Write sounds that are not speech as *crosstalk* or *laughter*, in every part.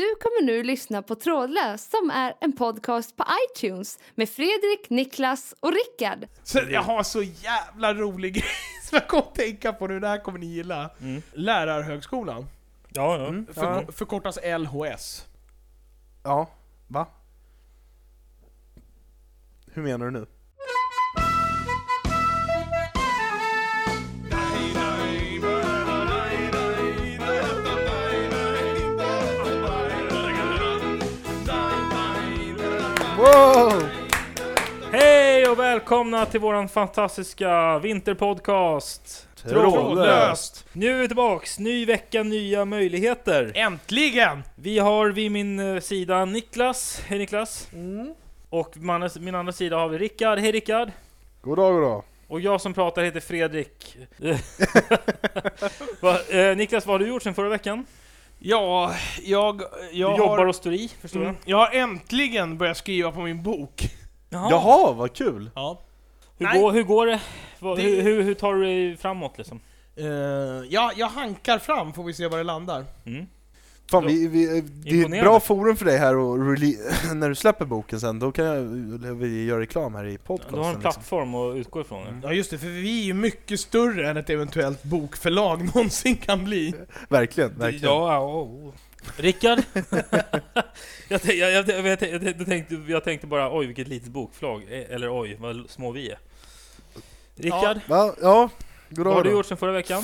Du kommer nu lyssna på Trådlös som är en podcast på iTunes med Fredrik, Niklas och Rickard. Så jag har så jävla rolig *laughs* grej som jag kom att tänka på nu, det här kommer ni gilla. Mm. Lärarhögskolan. Ja, ja. Förko- Förkortas LHS. Ja, va? Hur menar du nu? Wow! Hej och välkomna till våran fantastiska vinterpodcast! Trådlöst! Nu är vi tillbaks, ny vecka, nya möjligheter. Äntligen! Vi har vid min eh, sida Niklas, hej Niklas. Och man, min andra sida har vi Rickard, hej Rickard. God dag, god dag. Och jag som pratar heter Fredrik. *laughs* Va, eh, Niklas, vad har du gjort sen förra veckan? Ja, jag, jag du jobbar har... och står i, förstår Mm, jag. jag har äntligen börjat skriva på min bok. Jaha, vad kul! Ja. Hur, Nej. går, hur går det? Vad- Det- Hur, hur, hur tar du dig framåt liksom? Uh, ja, jag hankar fram, får vi se var det landar. Mm. Fan, vi, vi, det är ett bra forum för dig här och *laughs* när du släpper boken sen, då kan jag, vi göra reklam här i podcasten. Du har en liksom. plattform att utgå ifrån. Mm. Ja just det, för vi är ju mycket större än ett eventuellt bokförlag *laughs* någonsin kan bli. Verkligen, verkligen. Ja, ja, oh. Rickard? *laughs* jag, tänkte, jag, jag, jag, jag, tänkte, jag, tänkte, bara oj vilket litet bokförlag, Eh, eller oj vad små vi är. Rickard, Va? Ja, god vad har du gjort sen förra veckan?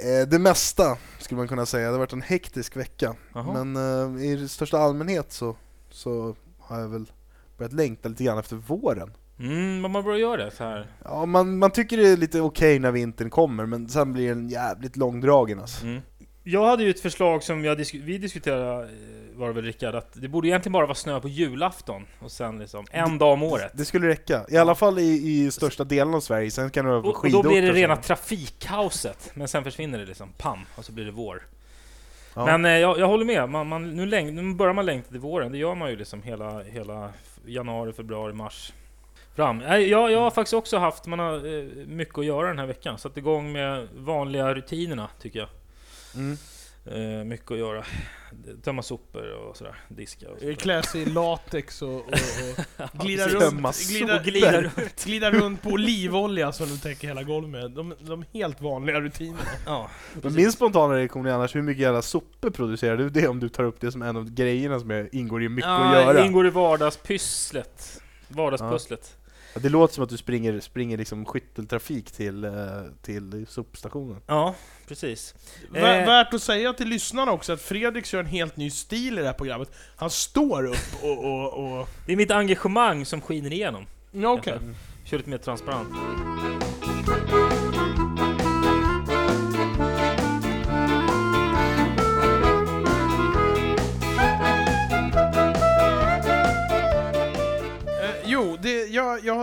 Eh, Det mesta, skulle man kunna säga. Det har varit en hektisk vecka. Jaha. Men eh, i största allmänhet så, så har jag väl börjat längta lite grann efter våren. Mm, man börjar göra det så här. Ja, man, man tycker det är lite okej när vintern kommer, men sen blir den jävligt långdragen alltså. Mm. Jag hade ju ett förslag som jag disk vi diskuterade, eh, var det väl Rickard, att det borde egentligen bara vara snö på julafton och sen liksom en dag om året. Det skulle räcka. I alla fall i, i största delen av Sverige, sen kan det vara på Och, och då blir det rena trafikkaoset, men sen försvinner det liksom, pam, och så blir det vår. Ja. Men eh, jag, jag håller med, man, man, nu, läng, nu börjar man längta till våren, det gör man ju liksom hela, hela januari, februari, mars. Fram. Jag, jag har faktiskt också haft, man har eh, mycket att göra den här veckan, satt igång med vanliga rutinerna tycker jag. Mm. Eh, mycket att göra. Tömma sopor och sådär, diska och sådär. Klä sig i latex och, och, och *laughs* glida, runt, glida, Och glida *laughs* runt. glida runt på olivolja som du täcker hela golvet med. De, de helt vanliga rutinerna. *laughs* Ja, Men min spontana reaktion är annars, hur mycket jävla sopor producerar du det om du tar upp det som en av grejerna som är, ingår i mycket att ja, göra? det ingår i vardagspysslet. Vardagspusslet. Ja, det låter som att du springer, springer liksom skytteltrafik till, eh, till sopstationen. Ja, precis. Eh. Värt att säga till lyssnarna också att Fredrik kör en helt ny stil i det här programmet. Han står upp och... och, och... Det är mitt engagemang som skiner igenom. Ja, okej. Kör lite mer transparent.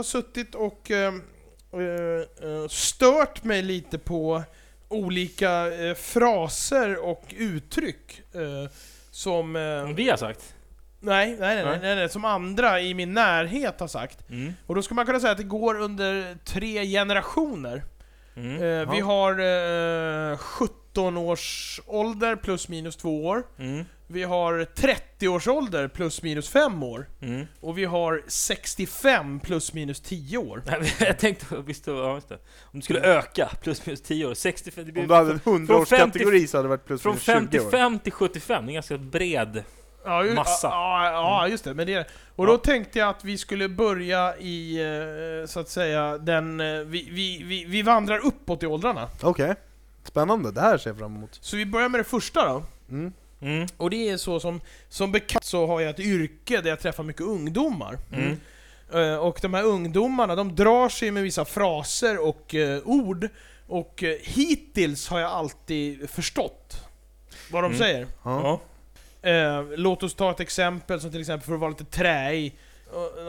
Har suttit och eh, eh, eh, stört mig lite på olika eh, fraser och uttryck eh, som... Eh, Som vi har sagt. nej, nej, nej, nej, Nej. nej, som andra i min närhet har sagt. Mm. Och då ska man kunna säga att det går under tre generationer. Mm. Eh, vi har eh, 17 års ålder plus minus 2 år. Mm. Vi har 30 års ålder plus minus 5 år. Mm. Och vi har 65 plus minus 10 år. Nej, Jag tänkte, visst, ja, det. Om det skulle öka, plus minus 10 år, 65, det blir Om du hade en från 100-årskategori så hade det varit plus från minus 20 år. 55 till 75, det är en ganska bred. Ja, ju- Massa. Ja, ja, just det. Men det och då tänkte jag att vi skulle börja i, eh, så att säga, den... eh, Vi, vi, vi, vi vandrar uppåt i åldrarna. Okej, spännande. Det här ser jag fram emot. Så vi börjar med det första då. Mm. Mm. Och det är så som, som bekant så har jag ett yrke där jag träffar mycket ungdomar. Mm. Eh, Och de här ungdomarna, de drar sig med vissa fraser och eh, ord. Och eh, hittills har jag alltid förstått vad de Mm. säger. Ja. Låt oss ta ett exempel som till exempel för att vara lite träig.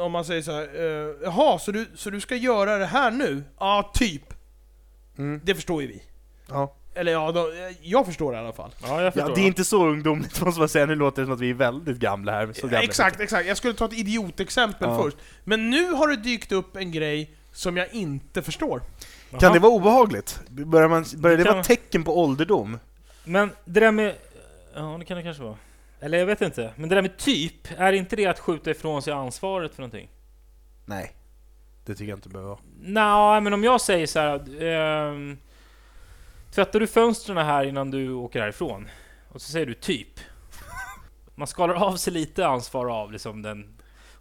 Om man säger så här, eh, jaha, så du, så du ska göra det här nu? Ja, typ. Mm. Det förstår ju vi. Ja. Eller ja, då, eh, jag förstår det i alla fall. ja, jag förstår. ja, det är inte så ungdomligt *laughs* måste man säga. Nu låter det som att vi är väldigt gamla här. Så gamla exakt, exakt. Jag skulle ta ett idiotexempel Ja. först. Men nu har det dykt upp en grej som jag inte förstår. Jaha. Kan det vara obehagligt? Börjar, man, börjar det Det kan- vara tecken på ålderdom? Men det där med... Ja, det kan det kanske vara. Eller jag vet inte. Men det där med typ, är inte det att skjuta ifrån sig ansvaret för någonting? Nej. Det tycker jag inte behöver vara. Nå, men om jag säger så här. ehm, tvättar du fönstren här innan du åker härifrån? Och så säger du typ. Man skalar av sig lite ansvar av liksom den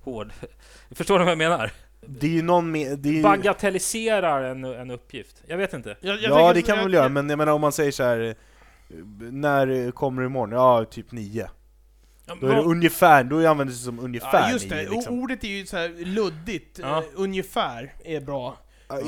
hård... Förstår du vad jag menar? Det är ju någon med... Det är ju... Bagatelliserar en, en uppgift. Jag vet inte. Jag, jag Ja, det kan man väl göra, men jag menar om man säger så här. När kommer du imorgon? Ja, typ nio. Ja, Då är det ungefär, då används det som ungefär Ja, just det. nio liksom. Ordet är ju så här luddigt. Ja. Ungefär är bra.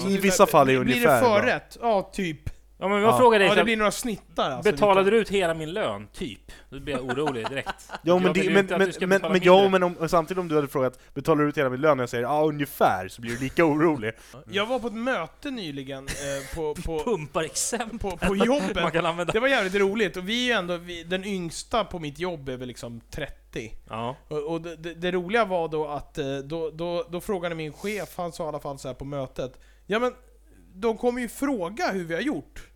I vissa fall är Blir- Blir ungefär det bra. förrätt? Ja, typ. Ja men jag Ja. frågar dig, Ja, så det här, blir några snittar alltså. betalade du ut hela min lön? Typ. Då blir jag orolig direkt. *laughs* Ja Jag men, vill det, ju men, inte att men, du ska men, betala men, ja, mindre. men om, samtidigt om du hade frågat betalar du ut hela min lön och jag säger ja ungefär så blir du lika orolig. *laughs* Jag var på ett möte nyligen eh, på, *laughs* på, Pumpar exempel på, på man jobbet. kan använda. Det var jävligt roligt, och vi är ju ändå, vi, den yngsta på mitt jobb är väl liksom 30. Ja. Och, och det, det, det roliga var då att, eh, då, då, då frågade min chef, han sa i alla fall så här på mötet, ja men, de kommer ju fråga hur vi har gjort.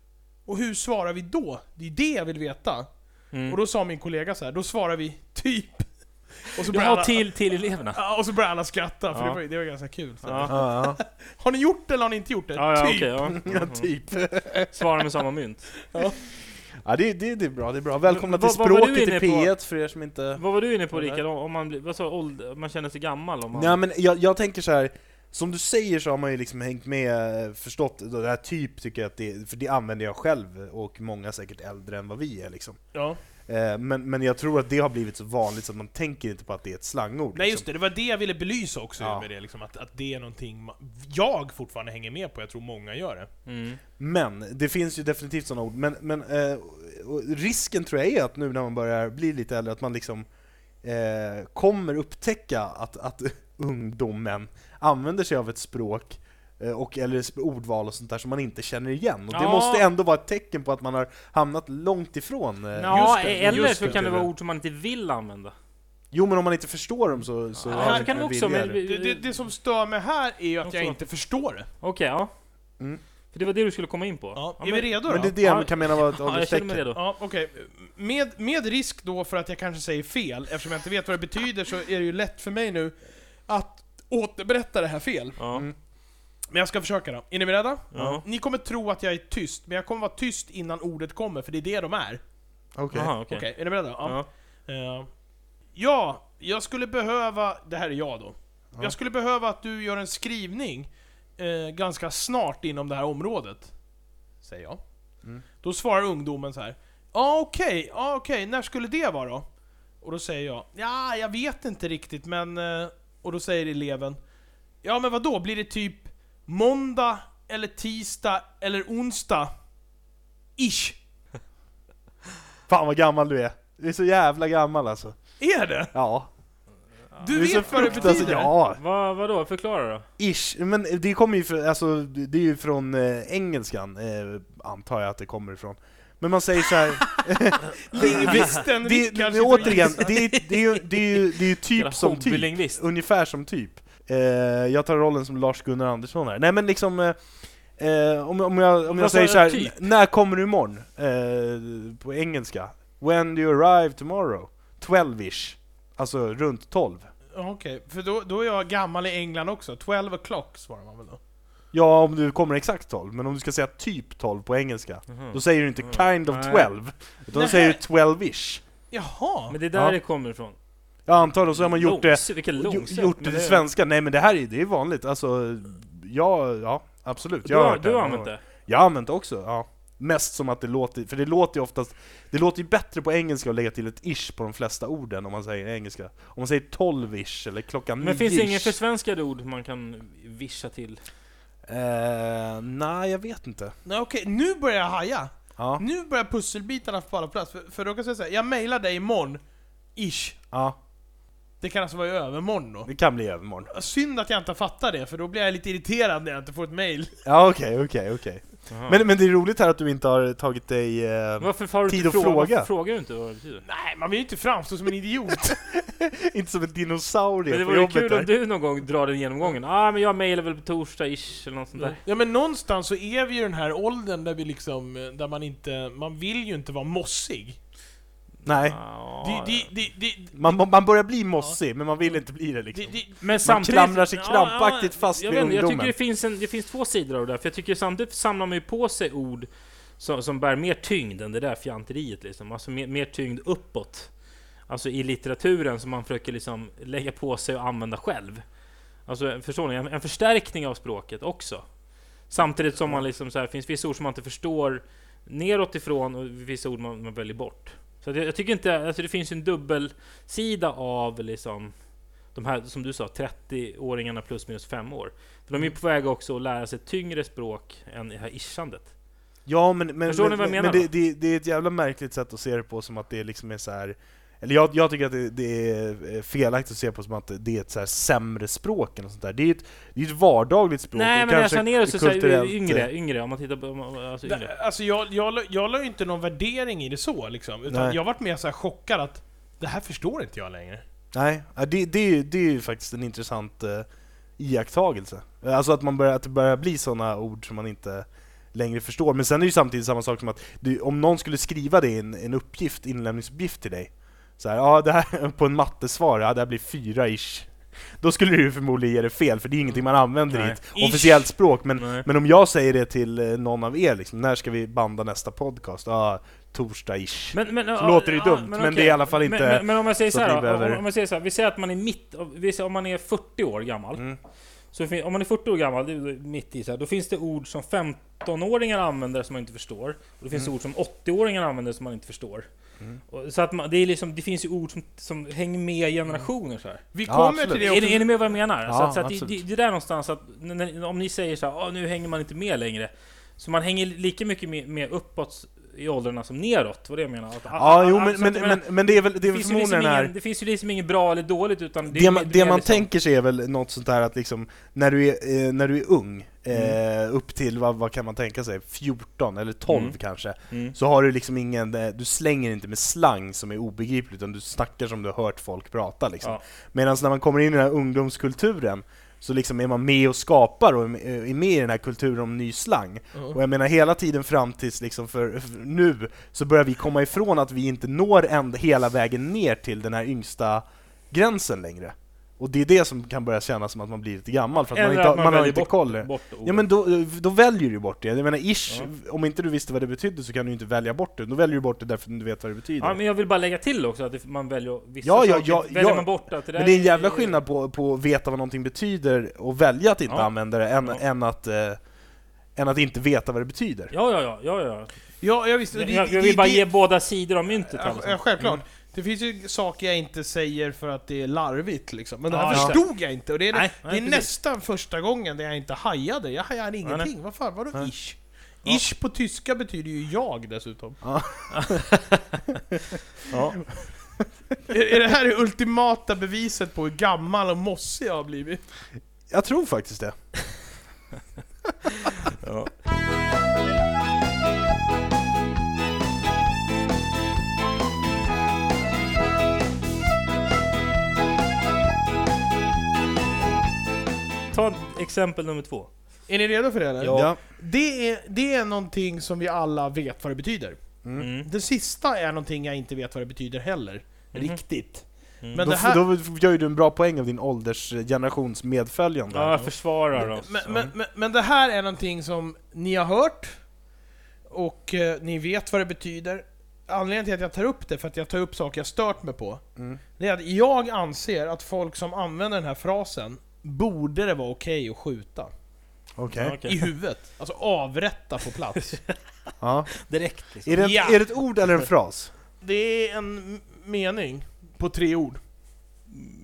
Och hur svarar vi då? Det är det jag vill veta. Mm. Och då sa min kollega så här, då svarar vi typ. Och så började Ja, alla, till, till eleverna. Ja, och så började alla skratta, för Ja. det, var, det var ganska kul. Så. Ja. Ja, *laughs* Har ni gjort det eller har ni inte gjort det? Ja, ja, typ. okej. ja. *laughs* ja, typ. *laughs* Svara med samma mynt. Ja det, det, det är bra, det är bra. Välkomna Vad- till vad språket i inne på? P1 för er som inte... Vad var du inne på Rickard? Om man, blir, vad sa, ålder, man känner sig gammal? Om man... Ja men jag, jag tänker så här. Som du säger så har man ju liksom hängt med, förstått det här typ tycker jag att det, för det använder jag själv och många säkert äldre än vad vi är liksom. Ja. Eh, Men, men jag tror att det har blivit så vanligt så att man tänker inte på att det är ett slangord. Nej liksom. just det, det var det jag ville belysa också Ja. med det, liksom, att, att det är någonting jag fortfarande hänger med på, jag tror många gör det. Mm. Men, det finns ju definitivt sådana ord, men, men eh, risken tror jag är att nu när man börjar bli lite äldre, att man liksom eh, kommer upptäcka att, att ungdomen använder sig av ett språk eh, och eller ordval och sånt där som man inte känner igen. Och det Ja. måste ändå vara ett tecken på att man har hamnat långt ifrån. Eh, Ja, just det, eller just så det. kan det vara ord som man inte vill använda. Jo men om man inte förstår dem så... så Ja, är det kan det också, men... Det, det, det som stör mig här är ju att jag Också. inte förstår det. Okej, ja. Mm. För det var det du skulle komma in på. Ja, är men, vi redo då? Men det är det Ja. jag kan mena var ett Ja, jag ålderstecken. redo. Ja, okej. Med, med risk då för att jag kanske säger fel, eftersom jag inte vet vad det betyder så är det ju lätt för mig nu att återberätta det här fel. Ja. Mm. Men jag ska försöka då. Är ni beredda? Ja. Ni kommer tro att jag är tyst, men jag kommer vara tyst innan ordet kommer, för det är det de är. Okej. Aha, Okej, okej. är ni beredda? Ja. Ja. Eh, ja, jag skulle behöva... Det här är jag då. Ja. Jag skulle behöva att du gör en skrivning eh, ganska snart inom det här området. Säger jag. Mm. Då svarar ungdomen så här. Ja okej, ja okej, när skulle det vara då? Och då säger jag, ja jag vet inte riktigt men... Eh, och då säger eleven, ja men vad då blir det typ måndag, eller tisdag, eller onsdag? Ish. *laughs* Fan vad gammal du är. Du är så jävla gammal alltså. Är det? Ja. Du är så vet vad det betyder? Ja, Vad, vadå? Förklara då. Ish, men det kommer ju från, alltså, det är ju från eh, engelskan, eh, antar jag att det kommer ifrån. Men man säger så här. *laughs* Lingvisten det, Rickard det, återigen, det, är- det, är det är ju det är ju typ som typ. Ungefär som typ. Eh, jag tar rollen som Lars-Gunnar Andersson här. Nej men liksom, eh, eh, om, om jag, om jag säger jag, så här, typ? när kommer du imorgon? Eh, på engelska. When do you arrive tomorrow? 12ish. Alltså runt 12. Ja, Okej, för då, då är jag gammal i England också. 12 o'clock svarar man väl då? Ja, om du kommer exakt 12, men om du ska säga typ 12 på engelska, Mhm. då säger du inte Mm. kind of Nej. 12, utan då Nej. säger du 12ish. Jaha! Men det är där Ja. det kommer ifrån. Jag antar då så har man gjort det, Långs- Vilken gjo- långsökt. gjort det men till svenska. Nej men det här är, det är vanligt, alltså, ja, ja absolut. Du Jag har hört du det har använt det? Jag har använt det också, ja. Mest som att det låter, för det låter ju oftast, det låter ju bättre på engelska att lägga till ett ish på de flesta orden om man säger engelska. Om man säger 12ish eller klockan Men finns det 9-ish. inget försvenskade ord man kan vischa till? Eh, nej, jag vet inte. Nej, Okej, nu börjar jag haja. Ja, Nu börjar pusselbitarna falla på plats. För, för då kan jag säga så här, jag mailar dig imorgon. Ish. ja, Det kan alltså vara i övermorgon då. det kan bli övermorgon. Synd att jag inte fattar det, för då blir jag lite irriterad när jag inte får ett mail. Ja okej, okej, okej. Men, men det är roligt här att du inte har tagit dig... Eh, varför har du tid att fråga? fråga. Varför frågar du inte vad det betyder? Nej, man vill ju inte framstå som en idiot. *laughs* inte som en dinosaurie Men det vore kul där. om du någon gång drar den genomgången. ah, men jag mejlar väl på torsdag ish eller något sånt där. ja men någonstans så är vi ju den här åldern där vi liksom, där man inte, man vill ju inte vara mossig. Nej, Ja, Det, det, det, det, man, man börjar bli mossig, men man vill inte bli det det, liksom. det, Men samtidigt, klamrar sig krampaktigt fast jag vid vet inte, Jag ungdomen. tycker det finns, en, det finns två sidor av det där, för jag tycker samtidigt samlar man ju på sig ord som, som bär mer tyngd än det där fjanteriet liksom. Alltså mer, mer tyngd uppåt. Alltså i litteraturen som man försöker liksom lägga på sig och använda själv. Alltså förstår ni? En, en förstärkning av språket också. Samtidigt som man liksom så här, finns vissa ord som man inte förstår neråt ifrån och vissa ord man, man väljer bort. Så jag, jag tycker inte, alltså det finns ju en dubbelsida av liksom de här, som du sa, 30-åringarna plus minus fem år. För de är ju på väg också att lära sig tyngre språk än det här ischandet. Ja men, men, Förstår ni men, vad jag men det, det, det är ett jävla märkligt sätt att se det på som att det liksom är så här. Eller jag, jag tycker att det, det är felaktigt att se på som att det är ett så här sämre språk eller sånt där. Det är ju ett, det är ett vardagligt språk. Nej och men jag kanske sa ner så, så här, kulturellt, yngre, eh, yngre, om man tittar på, alltså yngre. det, alltså jag, jag, jag la ju inte någon värdering i det så liksom. Utan Nej. jag varit mer så här chockad att det här förstår inte jag längre. Nej, det, det, är ju- det är ju faktiskt en intressant uh, iakttagelse. Alltså att, man börjar, att det börjar bli sådana ord som man inte längre förstår. Men sen är det ju samtidigt samma sak som att du, om någon skulle skriva det i en, en uppgift, inlämningsuppgift till dig. Så här, ja det här *laughs* på en mattesvar, ja det här blir fyra ish. Då skulle du förmodligen ge det fel, för det är ingenting man använder i Nej. ett Ish. officiellt språk. Men, Nej. men om jag säger det till eh, någon av er, liksom, när ska vi banda nästa podcast? Ja, torsdag ish. Men, men, Så låter det dumt, men det är i alla fall inte Men, men, men om jag säger så så här, behöver- om, jag säger så här, vi säger att man är mitt, om man är 40 år gammal. Mm. Så om man är 40 år gammal, det är mitt i så här, då finns det ord som 15-åringar använder som man inte förstår. Och det finns Mm. ord som 80-åringar använder som man inte förstår. Mm. Och, så att man, det, är liksom, det finns ju ord som, som hänger med generationer så här. Vi Ja, kommer absolut. till det Är, också. ni- är ni med vad jag menar? Ja, så att, så att det, det, det är där någonstans att, när- när, om ni säger så här, "Ah, nu hänger man inte med längre. Så man hänger lika mycket med, med uppåt i åldrarna som neråt, vad det jag menar. Att, Ja, jo, men, alltså, men, men, men det är väl, det är det finns, ju liksom förmodligen här... ingen, det finns ju liksom inget bra eller dåligt utan Det, man, är- det man liksom- tänker sig är väl något sånt där att liksom, när du är, eh, när du är ung, eh, upp till, vad, vad kan man tänka sig, 14 eller 12 Mm. kanske, Mm. så har du liksom ingen, eh, du slänger inte med slang som är obegriplig, utan du snackar som du har hört folk prata liksom. Ja. Medan när man kommer in i den här ungdomskulturen, så liksom är man med och skapar och är med- i den här kulturen om ny slang. Och jag menar hela tiden fram tills liksom för, för nu, så börjar vi komma ifrån att vi inte når ända hela vägen ner till den här yngsta gränsen längre. Och det är det som kan börja kännas som att man blir lite gammal, för att man, Eller inte, att man, man har väljer inte bort, koll. Bort Ja men då, då väljer du bort det. Jag menar ish, Ja. om inte du visste vad det betydde så kan du inte välja bort det. Då väljer du bort det därför att du vet vad det betyder. Ja, men jag vill bara lägga till också att det- man väljer vissa Ja, ja, saker, ja, väljer ja. man bort att det där Men det är en jävla skillnad på, på att veta vad någonting betyder och välja att inte Ja. använda det, än, Ja. än, att, eh, än att inte veta vad det betyder. Ja, ja, ja, ja, ja. Ja, jag visste. Jag, det- jag vill bara det- ge båda sidor av myntet Ja, ja, självklart. Mm. Det finns ju saker jag inte säger för att det är larvigt liksom. Men det Ja, här exakt. förstod jag inte. Och det är, Nej, det är nej, precis. nästan första gången där jag inte hajade. Jag hajade ingenting. Vad fan, vadå Nej. ish? Ja. Ish på tyska betyder ju jag dessutom. Ja. *laughs* Ja. är, är det här det ultimata beviset på hur gammal och mossig jag har blivit? Jag tror faktiskt det. *laughs* Ja. Ta exempel nummer två. Är ni redo för det eller? Ja. Det, är, det är någonting som vi alla vet vad det betyder. Mm. Mm. Det sista är någonting jag inte vet vad det betyder heller. Mhm. Riktigt. Mm. Men Då, det här- då gör ju du en bra poäng av din åldersgenerations medföljande. Ja, jag försvarar oss. Men, men, men, men det här är någonting som ni har hört, och eh, ni vet vad det betyder. Anledningen till att jag tar upp det, för att jag tar upp saker jag stört mig på, Mm. det är att jag anser att folk som använder den här frasen, borde det vara okej att skjuta. Okej. Ja, okej. I huvudet. Alltså avrätta på plats. *laughs* Ja. Direkt liksom. Är, det ett, Ja. är det ett ord eller en fras? Det är en mening på tre ord.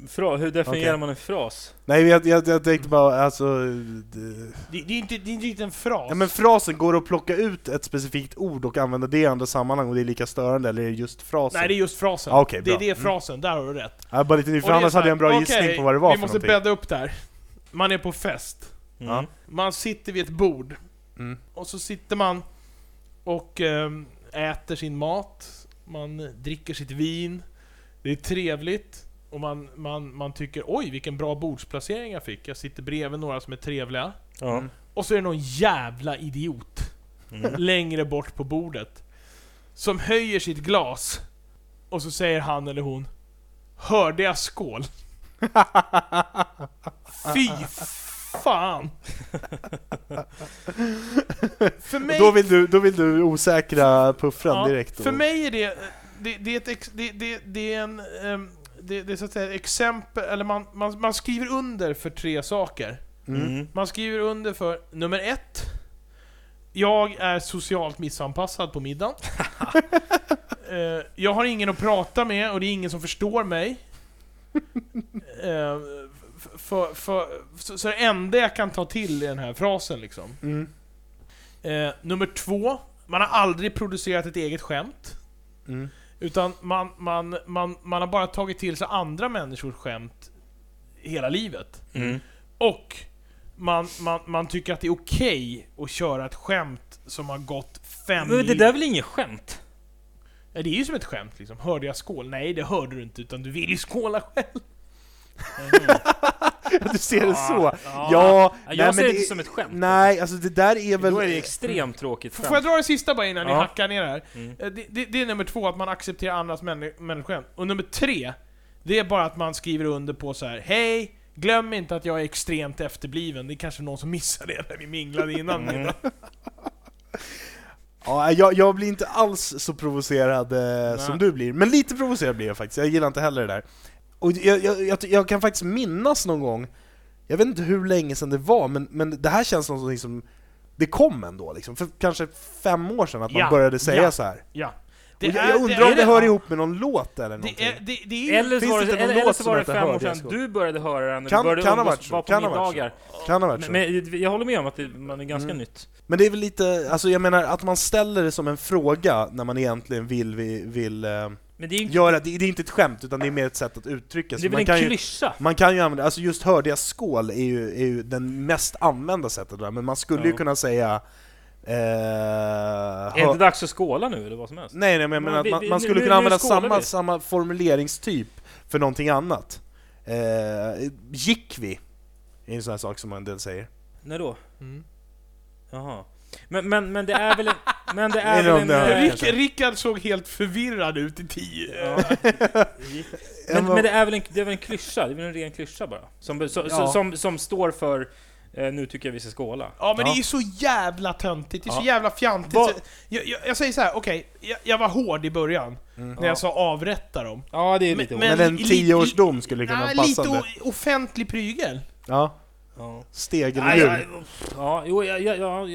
Fra, hur definierar Okej. man en fras? Nej, jag, jag, jag tänkte bara alltså... Det, Det, det, är, inte, det är inte riktigt en fras. ja, men frasen, går det att plocka ut ett specifikt ord och använda det i andra sammanhang och det är lika störande, eller är det just frasen? Nej, det är just frasen. Ah, det är bra. det Mm. frasen, där har du rätt. Är bara lite nyfiken, det är annars så hade jag en bra här, gissning på vad det var Vi för måste någonting. bädda upp det här. Man är på fest. Mm. Ja. Man sitter vid ett bord. Mm. Och så sitter man och ehm, äter sin mat. Man dricker sitt vin. Det är trevligt. Och man, man, man tycker oj vilken bra bordsplacering jag fick. Jag sitter bredvid några som är trevliga. Ja. Mm. Och så är det någon jävla idiot Mm. längre bort på bordet. Som höjer sitt glas. Och så säger han eller hon Hörde jag skål? *laughs* Fy fan! För mig, Då vill du, då vill du osäkra puffran ja, direkt. för och- mig är det, det, det, är ett, ex- det, det, det är en, ehm, det, det är så att säga exempel, eller man, man, man skriver under för tre saker. Mm. Man skriver under för nummer ett. Jag är socialt missanpassad på middagen. *laughs* Eh, jag har ingen att prata med och det är ingen som förstår mig. *laughs* Eh, f- för, för, så, så det enda jag kan ta till i den här frasen liksom. Mm. Eh, nummer två. Man har aldrig producerat ett eget skämt. Mm. Utan man, man, man, man har bara tagit till sig andra människors skämt hela livet. Mm. Och man, man, man tycker att det är okej att köra ett skämt som har gått fem Men det där är väl inget skämt? Ja, det är ju som ett skämt liksom. Hörde jag skål? Nej, det hörde du inte, utan du vill ju skåla själv. *laughs* *laughs* Du ser det så? Ja. Ja, jag nej, ser men det inte som ett skämt. Nej, alltså det där är väl... Då är det extremt tråkigt Får jag skämt. dra det sista bara innan ni Ja. hackar ner det här? Mm. Eh, Det, det, det är nummer två, att man accepterar andras männi- människoskämt. Och nummer tre, det är bara att man skriver under på så här: Hej! Glöm inte att jag är extremt efterbliven. Det är kanske någon som missade det när vi minglade innan Mm. *laughs* Ja, jag, jag blir inte alls så provocerad eh, Nej. som du blir, men lite provocerad blir jag faktiskt. Jag gillar inte heller det där. Och jag, jag, jag, jag kan faktiskt minnas någon gång, jag vet inte hur länge sedan det var, men, men det här känns som någonting som det kom ändå, liksom, för kanske fem år sedan, att man Ja, började säga ja. så här. Ja. Och jag, jag undrar om det hör ihop med någon låt eller någonting. Det är, det, det är. Eller så var det det, eller, eller så var det fem år sedan du började höra den, när Kan- du började kan ha umgås, varit så, vara på kan ha varit middagar. Kan ha varit så. Men, men jag håller med om att det, man är ganska Mm. nytt. Men det är väl lite, alltså jag menar att man ställer det som en fråga när man egentligen vill, vill, vill eh, Men det är ju göra, det, det är inte ett skämt utan det är mer ett sätt att uttrycka det är sig. väl Man en kan, ju, klyscha? man kan ju använda, alltså just hörde jag skål är ju, är ju den mest använda sättet där, men man skulle ju Ja. kunna säga eh, Är det inte dags att skåla nu eller vad som helst? Nej, nej men jag menar att man, vi- man skulle nu- kunna nu använda samma, vi. samma formuleringstyp för någonting annat. Eh, gick vi? är en sån här sak som en del säger. När då? Mm. Jaha. Men, men, men det är väl en... Men det *laughs* är väl en... Rick, Rickard såg helt förvirrad ut i tio. *laughs* Ja. Men, men det är väl en, det är väl en klyscha? Det är väl en ren klyscha bara? Som, så, Ja. som, som står för eh, nu tycker jag vi ska skåla. Ja men Ja. det är så jävla töntigt, det är så Ja. jävla fjantigt. Jag, jag, jag säger så här: okej, jag, jag var hård i början, Mm. när jag sa avrätta dem. Ja, det är Men- lite men- Men en tioårsdom skulle kunna Nej, vara lite offentlig prygel. Ja, Ja. Ja, ja, ja, jo, ja, ja, ja,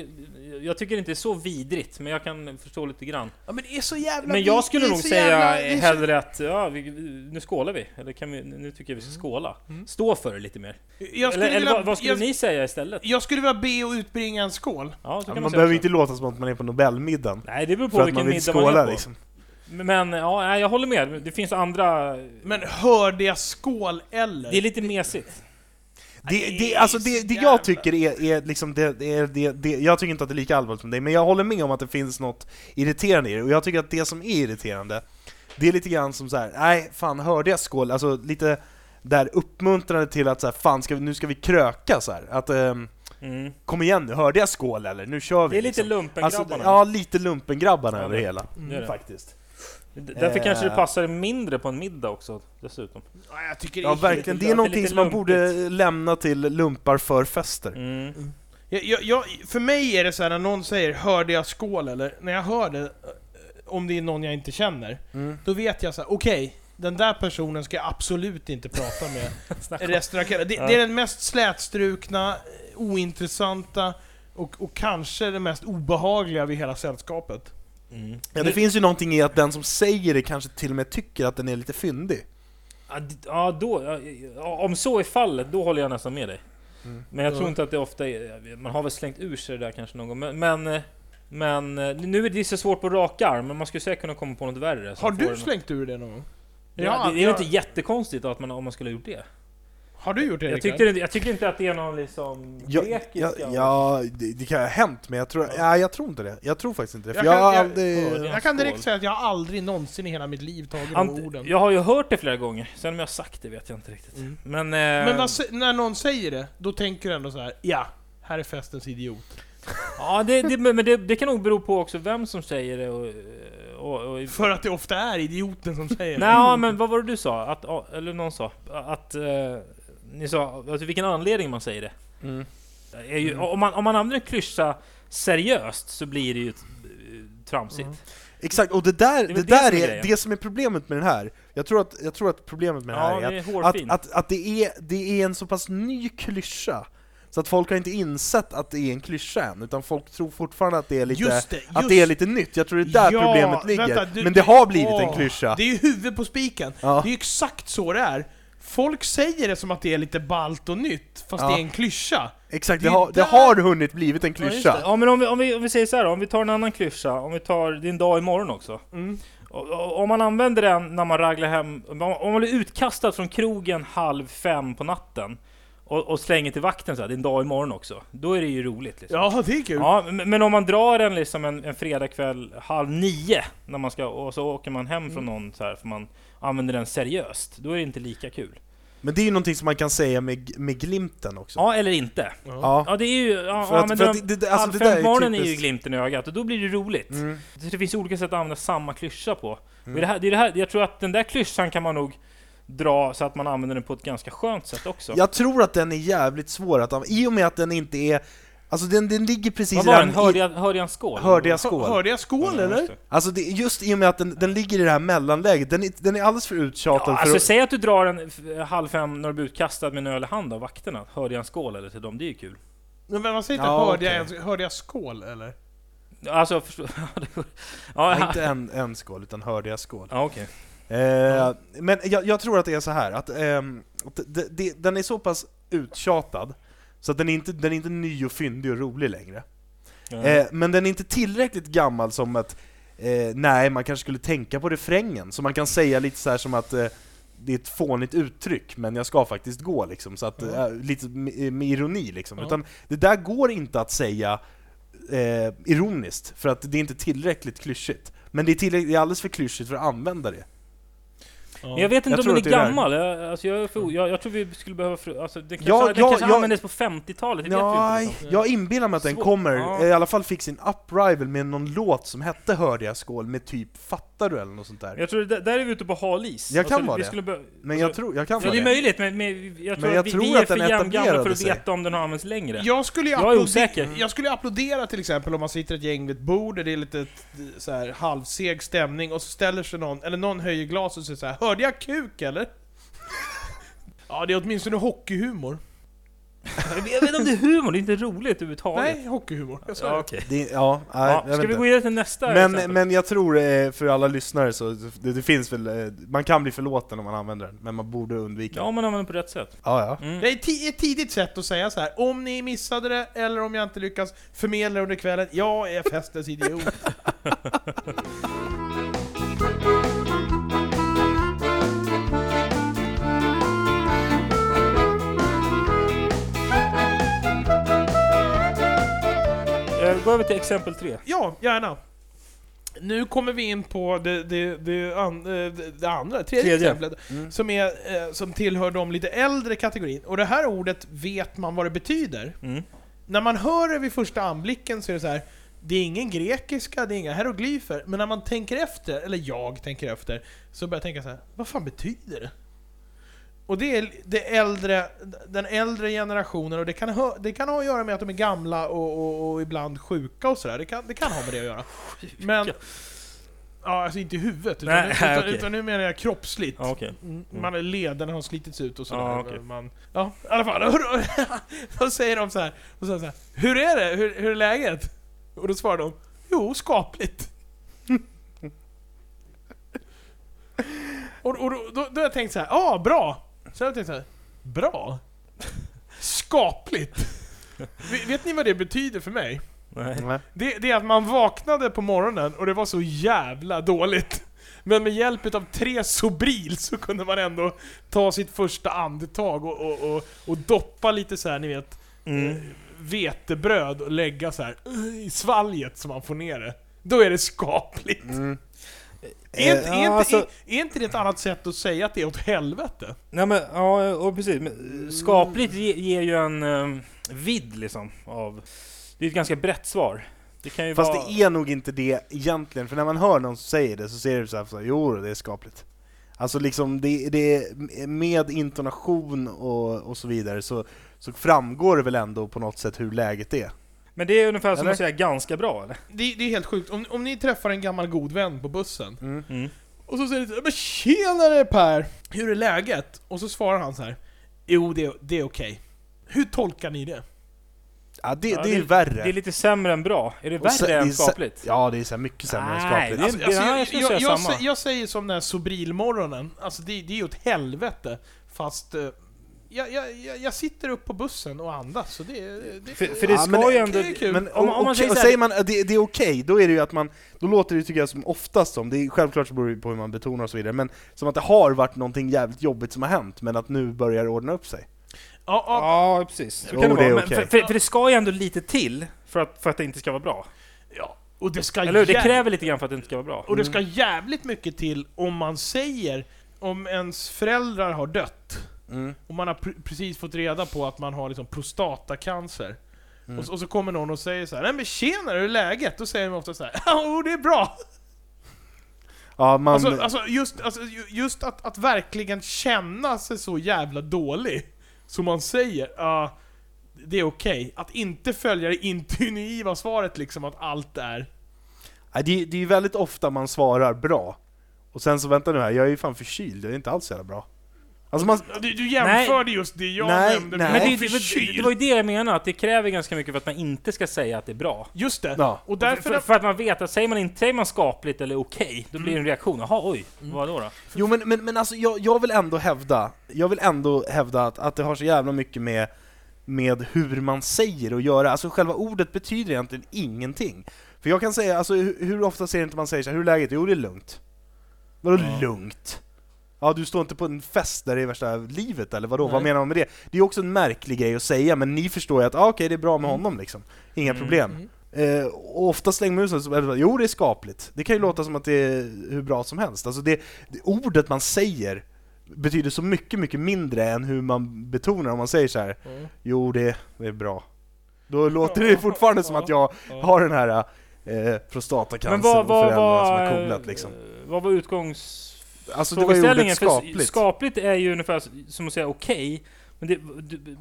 jag, tycker inte det är så vidrigt, men jag kan förstå lite grann. Ja men det är så jävla Men jag skulle nog säga jävla- hellre att ja, vi, nu skålar vi. Eller kan vi, nu tycker jag vi ska skåla. Mm. Stå för det lite mer. Eller eller vilja, vad, vad skulle jag, ni säga istället? jag skulle vilja be och utbringa en skål. Ja, så kan Ja, man, man behöver inte låta som att man är på Nobelmiddagen. Nej, det beror på vilken man middag man skåla är på. liksom. Men ja, jag håller med. Det finns andra... Men hörde jag skål eller? Det är lite mesigt. Det, det alltså så det, det jag tycker är, är liksom det, det, det, jag tycker inte att det är lika allvarligt som dig, men jag håller med om att det finns något irriterande i det, och jag tycker att det som är irriterande, det är lite grann som så här: nej fan hörde jag skål? Alltså lite där uppmuntrande till att så här, fan ska vi, nu ska vi kröka så här. att ehm, Mm. kom igen nu, hörde jag skål eller? Nu kör vi! Det är lite liksom. lumpengrabbarna. Alltså, ja, lite lumpengrabbarna Ja, över hela. det. Faktiskt. Därför kanske det Eh. passar mindre på en middag också, dessutom. Ja, jag tycker det Ja är verkligen, lite- det är någonting som man lumpigt. borde lämna till lumpar för fester. Mm. Jag, jag, jag, för mig är det så här när någon säger 'Hörde jag skål eller?' När jag hör det, eh, om det är någon jag inte känner, Mm. då vet jag så här: okej, den där personen ska jag absolut inte prata med *laughs* resten av kvällen. Det, Ja. det är den mest slätstrukna, eh, ointressanta och, och kanske det mest obehagliga vid hela sällskapet. Mm. Ja, det finns ju någonting i att den som säger det kanske till och med tycker att den är lite fyndig. Ja, då, om så är fallet, då håller jag nästan med dig. Mm. Men jag tror Ja. inte att det ofta är... Man har väl slängt ur sig det där kanske någon gång. Men, men, eh, men eh, nu är det så svårt på rak arm, men man skulle säkert kunna komma på något värre. Har du slängt ur det någon gång? Ja, Ja, det, det är ju jag- inte jättekonstigt att man, om man skulle ha gjort det. Har du gjort det Jag inte- jag tycker inte att det är någon liksom Ja, grekiska... ja, ja det, det kan ha hänt, men jag tror, ja, jag tror inte det. Jag tror faktiskt inte det. För Jag jag, kan- jag- aldrig... Jag kan direkt säga att jag har aldrig någonsin i hela mitt liv tagit de Ant, orden. jag har ju hört det flera gånger, sen om jag har sagt det vet jag inte riktigt. Mm. Men... Eh, Men vad, sä- när någon säger det, då tänker du ändå så här: ja, här är festens idiot. *laughs* Ja, det, det, men det, det kan nog bero på också vem som säger det och, och, och, För att det ofta är idioten som säger det. Nej, men vad var det du sa? Att, eller någon sa? Att... eh, ni sa, alltså vilken anledning man säger det. Mm. Är ju, Mm. om, man, om man använder en klyscha seriöst så blir det ju eh, tramsigt. Mm. Exakt, och det där, Det det där som är är det som är problemet med den här. Jag tror att, jag tror att problemet med den här Ja, är att, är att, hårfint. att, att det, är, det är en så pass ny klyscha, så att folk har inte insett att det är en klyscha än, utan folk tror fortfarande att det är lite, Just det, att just det är lite nytt. Jag tror det är där Ja, problemet ligger. vänta, du- Men det har blivit Åh, en klyscha. Det är ju huvudet på spiken. Ja. Det är ju exakt så det är. Folk säger det som att det är lite balt och nytt, fast Ja. det är en klyscha. Exakt, det det, har, det där- har hunnit blivit en klyscha. Ja, men om vi, om, vi, om vi säger så här då, om vi tar en annan klyscha, om vi tar din dag imorgon också. Mm. Och- och- Om man använder den när man raglar hem, om om man blir utkastad från krogen halv fem på natten och, och slänger till vakten så här, din dag imorgon också. Då är det ju roligt liksom. Ja, det är kul. Ja, men men om man drar den liksom en, en fredagkväll halv nio, när man ska, och så åker man hem från någon så här, för man använder den seriöst, då är det inte lika kul. Men det är ju någonting som man kan säga med, med glimten också. Ja, eller inte. Ja. Ja, det är ju... Ja, För ja, att- men för de, att det- det- alltså halv det där är ju glimten i ögat, och då blir det roligt. Mm. Det finns olika sätt att använda samma klyscha på. Mm. Det här, det är det här, jag tror att den där klyschan kan man nog dra så att man använder den på ett ganska skönt sätt också. Jag tror att den är jävligt svår att använda, i och med att den inte är... Alltså den, den ligger precis Vad var den? här- Hörde jag, hörde jag en skål? Hörde jag Hör- skål? Hörde jag skål Ja, eller? Alltså det, just i och med att den, den ligger i det här mellanläget, den är, den är alldeles för uttjatad Ja, för alltså att... säg att du drar en halv fem när du blir utkastad med en öl i hand av vakterna. Hörde jag en skål eller till dem? Det är ju kul. Men man säger inte Ja, hörde, okej. jag, hörde jag skål eller? Alltså, förstå... *laughs* ja, det- Ja, ja, inte en, en skål, utan hörde jag skål. ja, okej. Eh, men jag, jag tror att det är så här att, ehm, att det, det, den är så pass uttjatad, så att den är inte, den är inte ny och fyndig och rolig längre. Eh, men den är inte tillräckligt gammal som att, eh, nej, man kanske skulle tänka på refrängen, så man kan säga lite så här som att eh, det är ett fånigt uttryck, men jag ska faktiskt gå liksom, så att, eh, lite med, med ironi liksom. Ja. Utan det där går inte att säga eh, ironiskt, för att det är inte tillräckligt klyschigt. Men det är, tillräckligt, det är alldeles för klyschigt för att använda det. Men jag vet inte Jag om den är det är där. gammal. Jag, alltså jag, är för, jag, jag tror vi skulle behöva... fr- Alltså, den kanske, Ja, den ja, kanske ja. användes på 50-talet, det vet Nej, vi inte. Liksom. jag inbillar mig att den Svår- kommer, ja. i alla fall fick sin uprival med någon låt som hette Hörde jag skål med typ Fattar du eller något sånt där. Jag tror det, där är vi ute på hal is. Jag kan vara vi det. Skulle be- Men jag alltså, tror, jag kan Ja, vara det är det. möjligt, men, men jag tror, Men jag vi, tror vi är att för den jäm- gamla för att sig. veta om den har använts längre. Jag skulle, ju Jag är osäker. jag skulle applådera till exempel om man sitter ett gäng vid ett bord det är lite så här halvseg stämning och så ställer sig någon, eller någon höjer glas och säger så här: Hörde jag kuk eller? ja, det är åtminstone hockeyhumor. Jag vet inte om det är humor, det är inte roligt överhuvudtaget. Nej, hockeyhumor. Jag sa Ja, det. okej. det ja, nej, Ja, jag ska vi gå vidare till nästa men, exempel? men jag tror eh, för alla lyssnare så, det, det finns väl, eh, man kan bli förlåten om man använder den, men man borde undvika Ja, den. man använder den på rätt sätt. Ja, ja. Mm. Det är ett tidigt sätt att säga så här. om ni missade det, eller om jag inte lyckas förmedla under kvällen, jag är festens idiot. *laughs* Gå över till exempel tre. Ja, gärna. Nu kommer vi in på det, det, det, an, eh, det, det andra, tredje, Tredje. exemplet, Mm. som, är, eh, som tillhör de lite äldre kategorin. Och det här ordet vet man vad det betyder. Mm. När man hör det vid första anblicken så är det så här. Det är ingen grekiska, det är inga hieroglyfer, men när man tänker efter, eller jag tänker efter, så börjar jag tänka så här. vad fan betyder det? Och det är det äldre, den äldre generationen, och det kan, ha, det kan ha att göra med att de är gamla och, och, och ibland sjuka och sådär. Det kan, det kan ha med det att göra. Men... Ja, alltså inte i huvudet, utan, Nej, nu, utan, okej. utan nu menar jag kroppsligt. Ja, okej. Mm, Man är lederna har slitits ut och sådär. Ja, okej. Man, ja, i alla fall. *laughs* Då säger de så här, och så här Hur är det? Hur, hur är läget? Och då svarar de Jo, skapligt. *laughs* och och då, då, då har jag tänkt så här, ja, ah, bra. Så jag tänkt så här, bra? Skapligt? Vet- ni vad det betyder för mig? Nej. Det, det är att man vaknade på morgonen och det var så jävla dåligt. Men med hjälp av tre Sobril så kunde man ändå ta sitt första andetag och, och, och, och doppa lite så här, ni vet, Mm. vetebröd och lägga så här uh, i svalget så man får ner det. Då är det skapligt. Mm. Är, inte, ja, är, inte, alltså- är, är inte det ett annat sätt att säga att det är åt helvete? Nej men, ja, och precis. Men, eh, skapligt ge, ger ju en um, vidd liksom av... Det är ett ganska brett svar. Det kan ju Fast vara... det är nog inte det egentligen, för när man hör någon som säger det så ser det så här, så här jo det är skapligt. Alltså liksom, det, det med intonation och, och så vidare så, så framgår det väl ändå på något sätt hur läget är. Men det är ungefär som Eller? att säga ganska bra, eller? Det, det är helt sjukt. Om, om ni träffar en gammal god vän på bussen, Mm. Mm. och så säger så, Men tjenare Per! Hur är läget? Och så svarar han så här. Jo, det, det är okej. Hur tolkar ni det? Ja, det, Ja, det är det- värre. Det är lite sämre än bra. Är det så- värre är än skapligt? Ja, det är så mycket sämre än skapligt. Alltså, alltså, ja, jag, jag jag, säga jag säger som den här Sobrilmorgonen, alltså det, det är ju åt helvete. Fast eh, jag, jag, jag, sitter upp på bussen och andas, så det, det, För, för det Ja, ska men- ju ändå... det kul. Men Om- om man säger och säger man att det, det är okej, då är det ju att man, då låter det tycker jag som oftast som, det är självklart så beror det på hur man betonar och så vidare, men som att det har varit någonting jävligt jobbigt som har hänt, men att nu börjar det ordna upp sig. Ja, ja, Ja, precis. Så kan det det är vara. Men okej. för, för, för det ska ju ändå lite till för att, för att det inte ska vara bra. ja. Och det ska Eller? Det kräver lite grann för att det inte ska vara bra. Och det ska jävligt mycket till om man säger, om ens föräldrar har dött, Mm. och man har pr- precis fått reda på att man har liksom prostatacancer. Mm. Och, så, och så kommer någon och säger så här, Nej men tjena, hur är läget? Då säger man ofta så här, *laughs* oh, det är bra! Ja, man, Alltså, alltså, just, alltså ju- just att, att verkligen känna sig så jävla dålig, som man säger, ja, det är okej. Att inte följa det intuitiva svaret liksom, att allt är... Det, det är ju väldigt ofta man svarar bra, och sen så vänta nu här, jag är ju fan förkyld, jag är inte alls så jävla bra. Alltså man, Du, du jämförde just det jag Nej, nämnde nej. Men det, det, det, det var ju det jag menade, att det kräver ganska mycket för att man inte ska säga att det är bra. Just det. ja. Och För, därför... för, för att man vet att säger man, inte, säger man skapligt eller okej, då blir det en reaktion. Jaha, oj, vad då? då? Jo men, men, men alltså jag, jag vill ändå hävda, jag vill ändå hävda att, att det har så jävla mycket med, med hur man säger och göra, alltså själva ordet betyder egentligen ingenting. För jag kan säga, alltså hur, hur ofta säger inte man säger så här, hur är läget? Jo det är lugnt. Vadå Ja. lugnt? Ja du står inte på en fest där det är värsta livet eller vadå? Nej. Vad menar man med det? Det är också en märklig grej att säga, men ni förstår ju att ah, okej det är bra med honom liksom. Inga Mm. problem. Mm. Eh, och ofta slänger man ut så jo det är skapligt. Det kan ju låta som att det är hur bra som helst. Alltså det, det, ordet man säger betyder så mycket, mycket mindre än hur man betonar om man säger så här. Mm. jo det, det är bra. Då låter det fortfarande som att jag har den här eh, prostatacancer Men vad, och vad, föräldrar som vad, har coolat liksom. vad var utgångs... Alltså det var ju ordet skapligt. skapligt är ju ungefär som att säga okej, men det,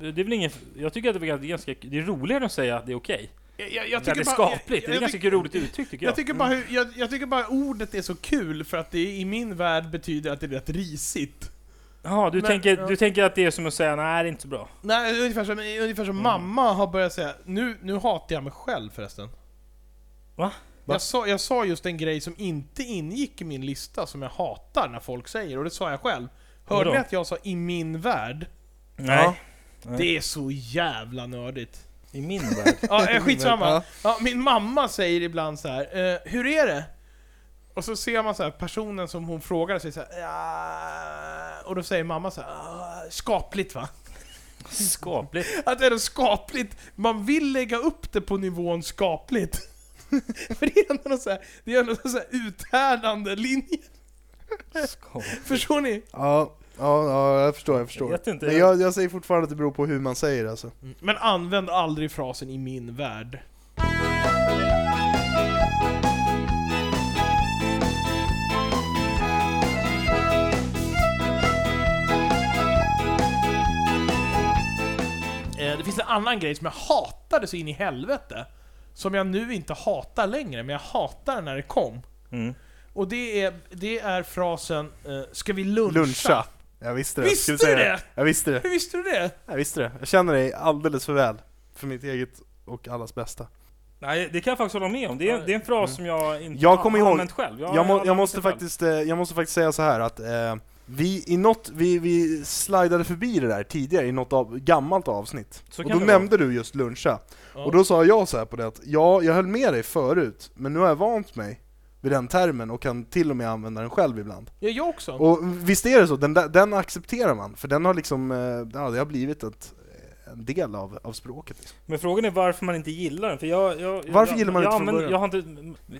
det, det är väl ingen... Jag tycker att det är ganska... Det är roligare att säga att det är okej. Jag, jag, jag Ja, det är tycker bara- skapligt, jag- det är ganska tycker- roligt uttryck tycker jag. Jag tycker, bara, hur- jag, jag tycker bara ordet är så kul för att det i min värld betyder att det är rätt risigt. Jaha, du, Men- tänker, ja. du tänker att det är som att säga nej, det är inte så bra. Nej, ungefär som, ungefär som Mm. mamma har börjat säga, nu, nu hatar jag mig själv förresten. Va? Jag sa, jag sa just en grej som inte ingick i min lista som jag hatar när folk säger, och det sa jag själv. Hörde ni att jag sa 'i min värld'? Nej. Nej. Det är så jävla nördigt. I min värld. *laughs* Ja, eh, skitsamma. Ja. Ja, min mamma säger ibland så här, eh, hur är det? Och så ser man så här, personen som hon frågar sig så här, ja, och då säger mamma så här, "Ah, skapligt va? Skapligt. *laughs* Att det är skapligt, man vill lägga upp det på nivån skapligt. *laughs* För det är ändå någon så här, det är ändå någon så här uthärdande linje. Förstår ni? Ja, ja, ja, jag förstår, jag förstår. Jag vet inte. Men jag, jag säger fortfarande att det beror på hur man säger alltså. Men använd aldrig frasen 'i min värld' Eh, Det finns en annan grej som jag hatade så in i helvete. Som jag nu inte hatar längre, men jag hatar när det kom. Mm. Och det är, det är frasen eh, 'Ska vi luncha?' Luncha. Jag visste det. Visste vi du säga det? Jag visste det. Hur visste du det? Jag visste det. Jag känner dig alldeles för väl. För mitt eget och allas bästa. Nej, det kan jag faktiskt hålla med om. Det är, det är en fras som jag inte Jag kommer har ihåg- använt själv. Jag, må, har jag, måste det själv. faktiskt, eh, jag måste faktiskt säga så här att eh, vi i något, vi, vi slidade förbi det där tidigare i något av, gammalt avsnitt. Så och då det vara. nämnde du just luncha. Ja. Och då sa jag så här på det att, ja, jag höll med dig förut, men nu har jag vant mig vid den termen och kan till och med använda den själv ibland. Ja, jag också. Och visst är det så, den, den accepterar man, för den har liksom, eh, ja det har blivit ett, en del av, av språket. Liksom. Men frågan är varför man inte gillar den. För jag, jag, Varför jag, gillar man jag inte från använder- början? jag har inte,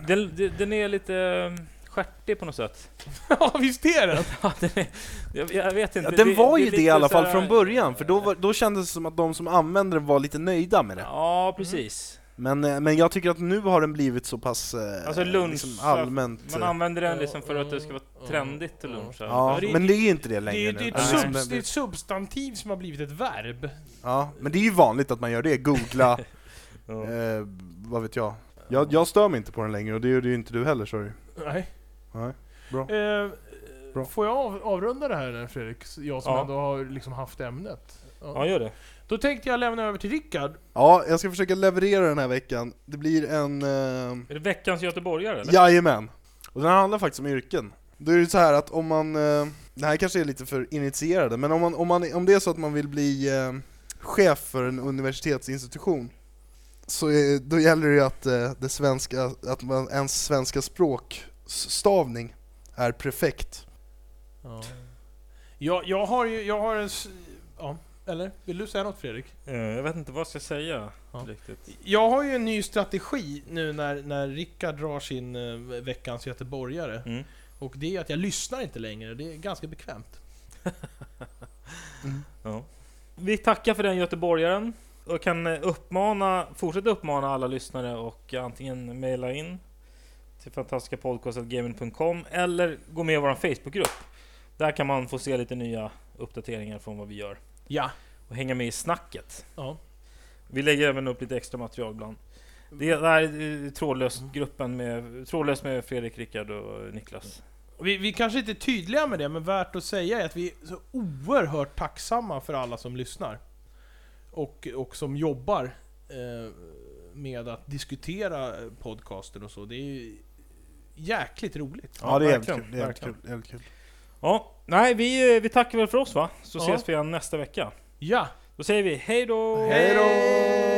den, den- är lite eh, stjärtig på något sätt. *laughs* ja, visst är det? *laughs* Ja, den är, jag, jag vet inte. Ja, den var är ju det i alla fall här- från början, för då, var, då kändes det som att de som använde den var lite nöjda med det. Ja, precis. Men, eh, men jag tycker att nu har den blivit så pass eh, Alltså lunch, liksom allmänt... Man eh, använder den Ja, liksom för att det ska ja, vara ja, trendigt till ja. lunch. Ja, det- men det är inte det Det längre är, det, är ett subs, det är ett substantiv som har blivit ett verb. Ja, men det är ju vanligt att man gör det, googla, *laughs* Ja. eh, vad vet jag. jag. Jag stör mig inte på den längre och det gör ju inte du heller sorry. Nej. Nej, bra. Eh, Bra. Får jag av, avrunda det här Fredrik? Jag som Ja. ändå har liksom haft ämnet. ja, gör det. Då tänkte jag lämna över till Rickard. Ja, jag ska försöka leverera den här veckan. Det blir en... Eh, Är det veckans göteborgare eller? jajamän! Och den handlar faktiskt om yrken. Då är det så här att om man, eh, det här kanske är lite för initierade, men om, man, om, man, om det är så att man vill bli eh, chef för en universitetsinstitution, så är, då gäller det ju att, eh, det svenska, att man, ens svenska språkstavning är perfekt. Ja. Jag, jag har ju, jag har en... Ja, eller? Vill du säga något Fredrik? Eh, Jag vet inte vad jag ska säga Ja. riktigt. Jag har ju en ny strategi nu när, när Rickard drar sin eh, veckans göteborgare. Mm. Och det är att jag lyssnar inte längre, det är ganska bekvämt. *laughs* Ja. Vi tackar för den göteborgaren och kan eh, uppmana, fortsätta uppmana alla lyssnare och antingen mejla in till fantastiskapodcast.gaming.com eller gå med i vår Facebookgrupp. Där kan man få se lite nya uppdateringar från vad vi gör Ja. och hänga med i snacket. ja. Vi lägger även upp lite extra material ibland. Det är eh, trådlöst-gruppen med, trådlöst med Fredrik, Rickard och Niklas. Vi, vi kanske inte är tydliga med det, men värt att säga är att vi är så oerhört tacksamma för alla som lyssnar. Och, och som jobbar eh, med att diskutera podcasten och så. Det är ju jäkligt roligt. Ja, det är verkligen, kul. Det är kul, helt kul. Ja, nej vi, eh, vi tackar väl för oss va? Så Ja. ses vi igen nästa vecka. Ja! Då säger vi hej då! Hej då!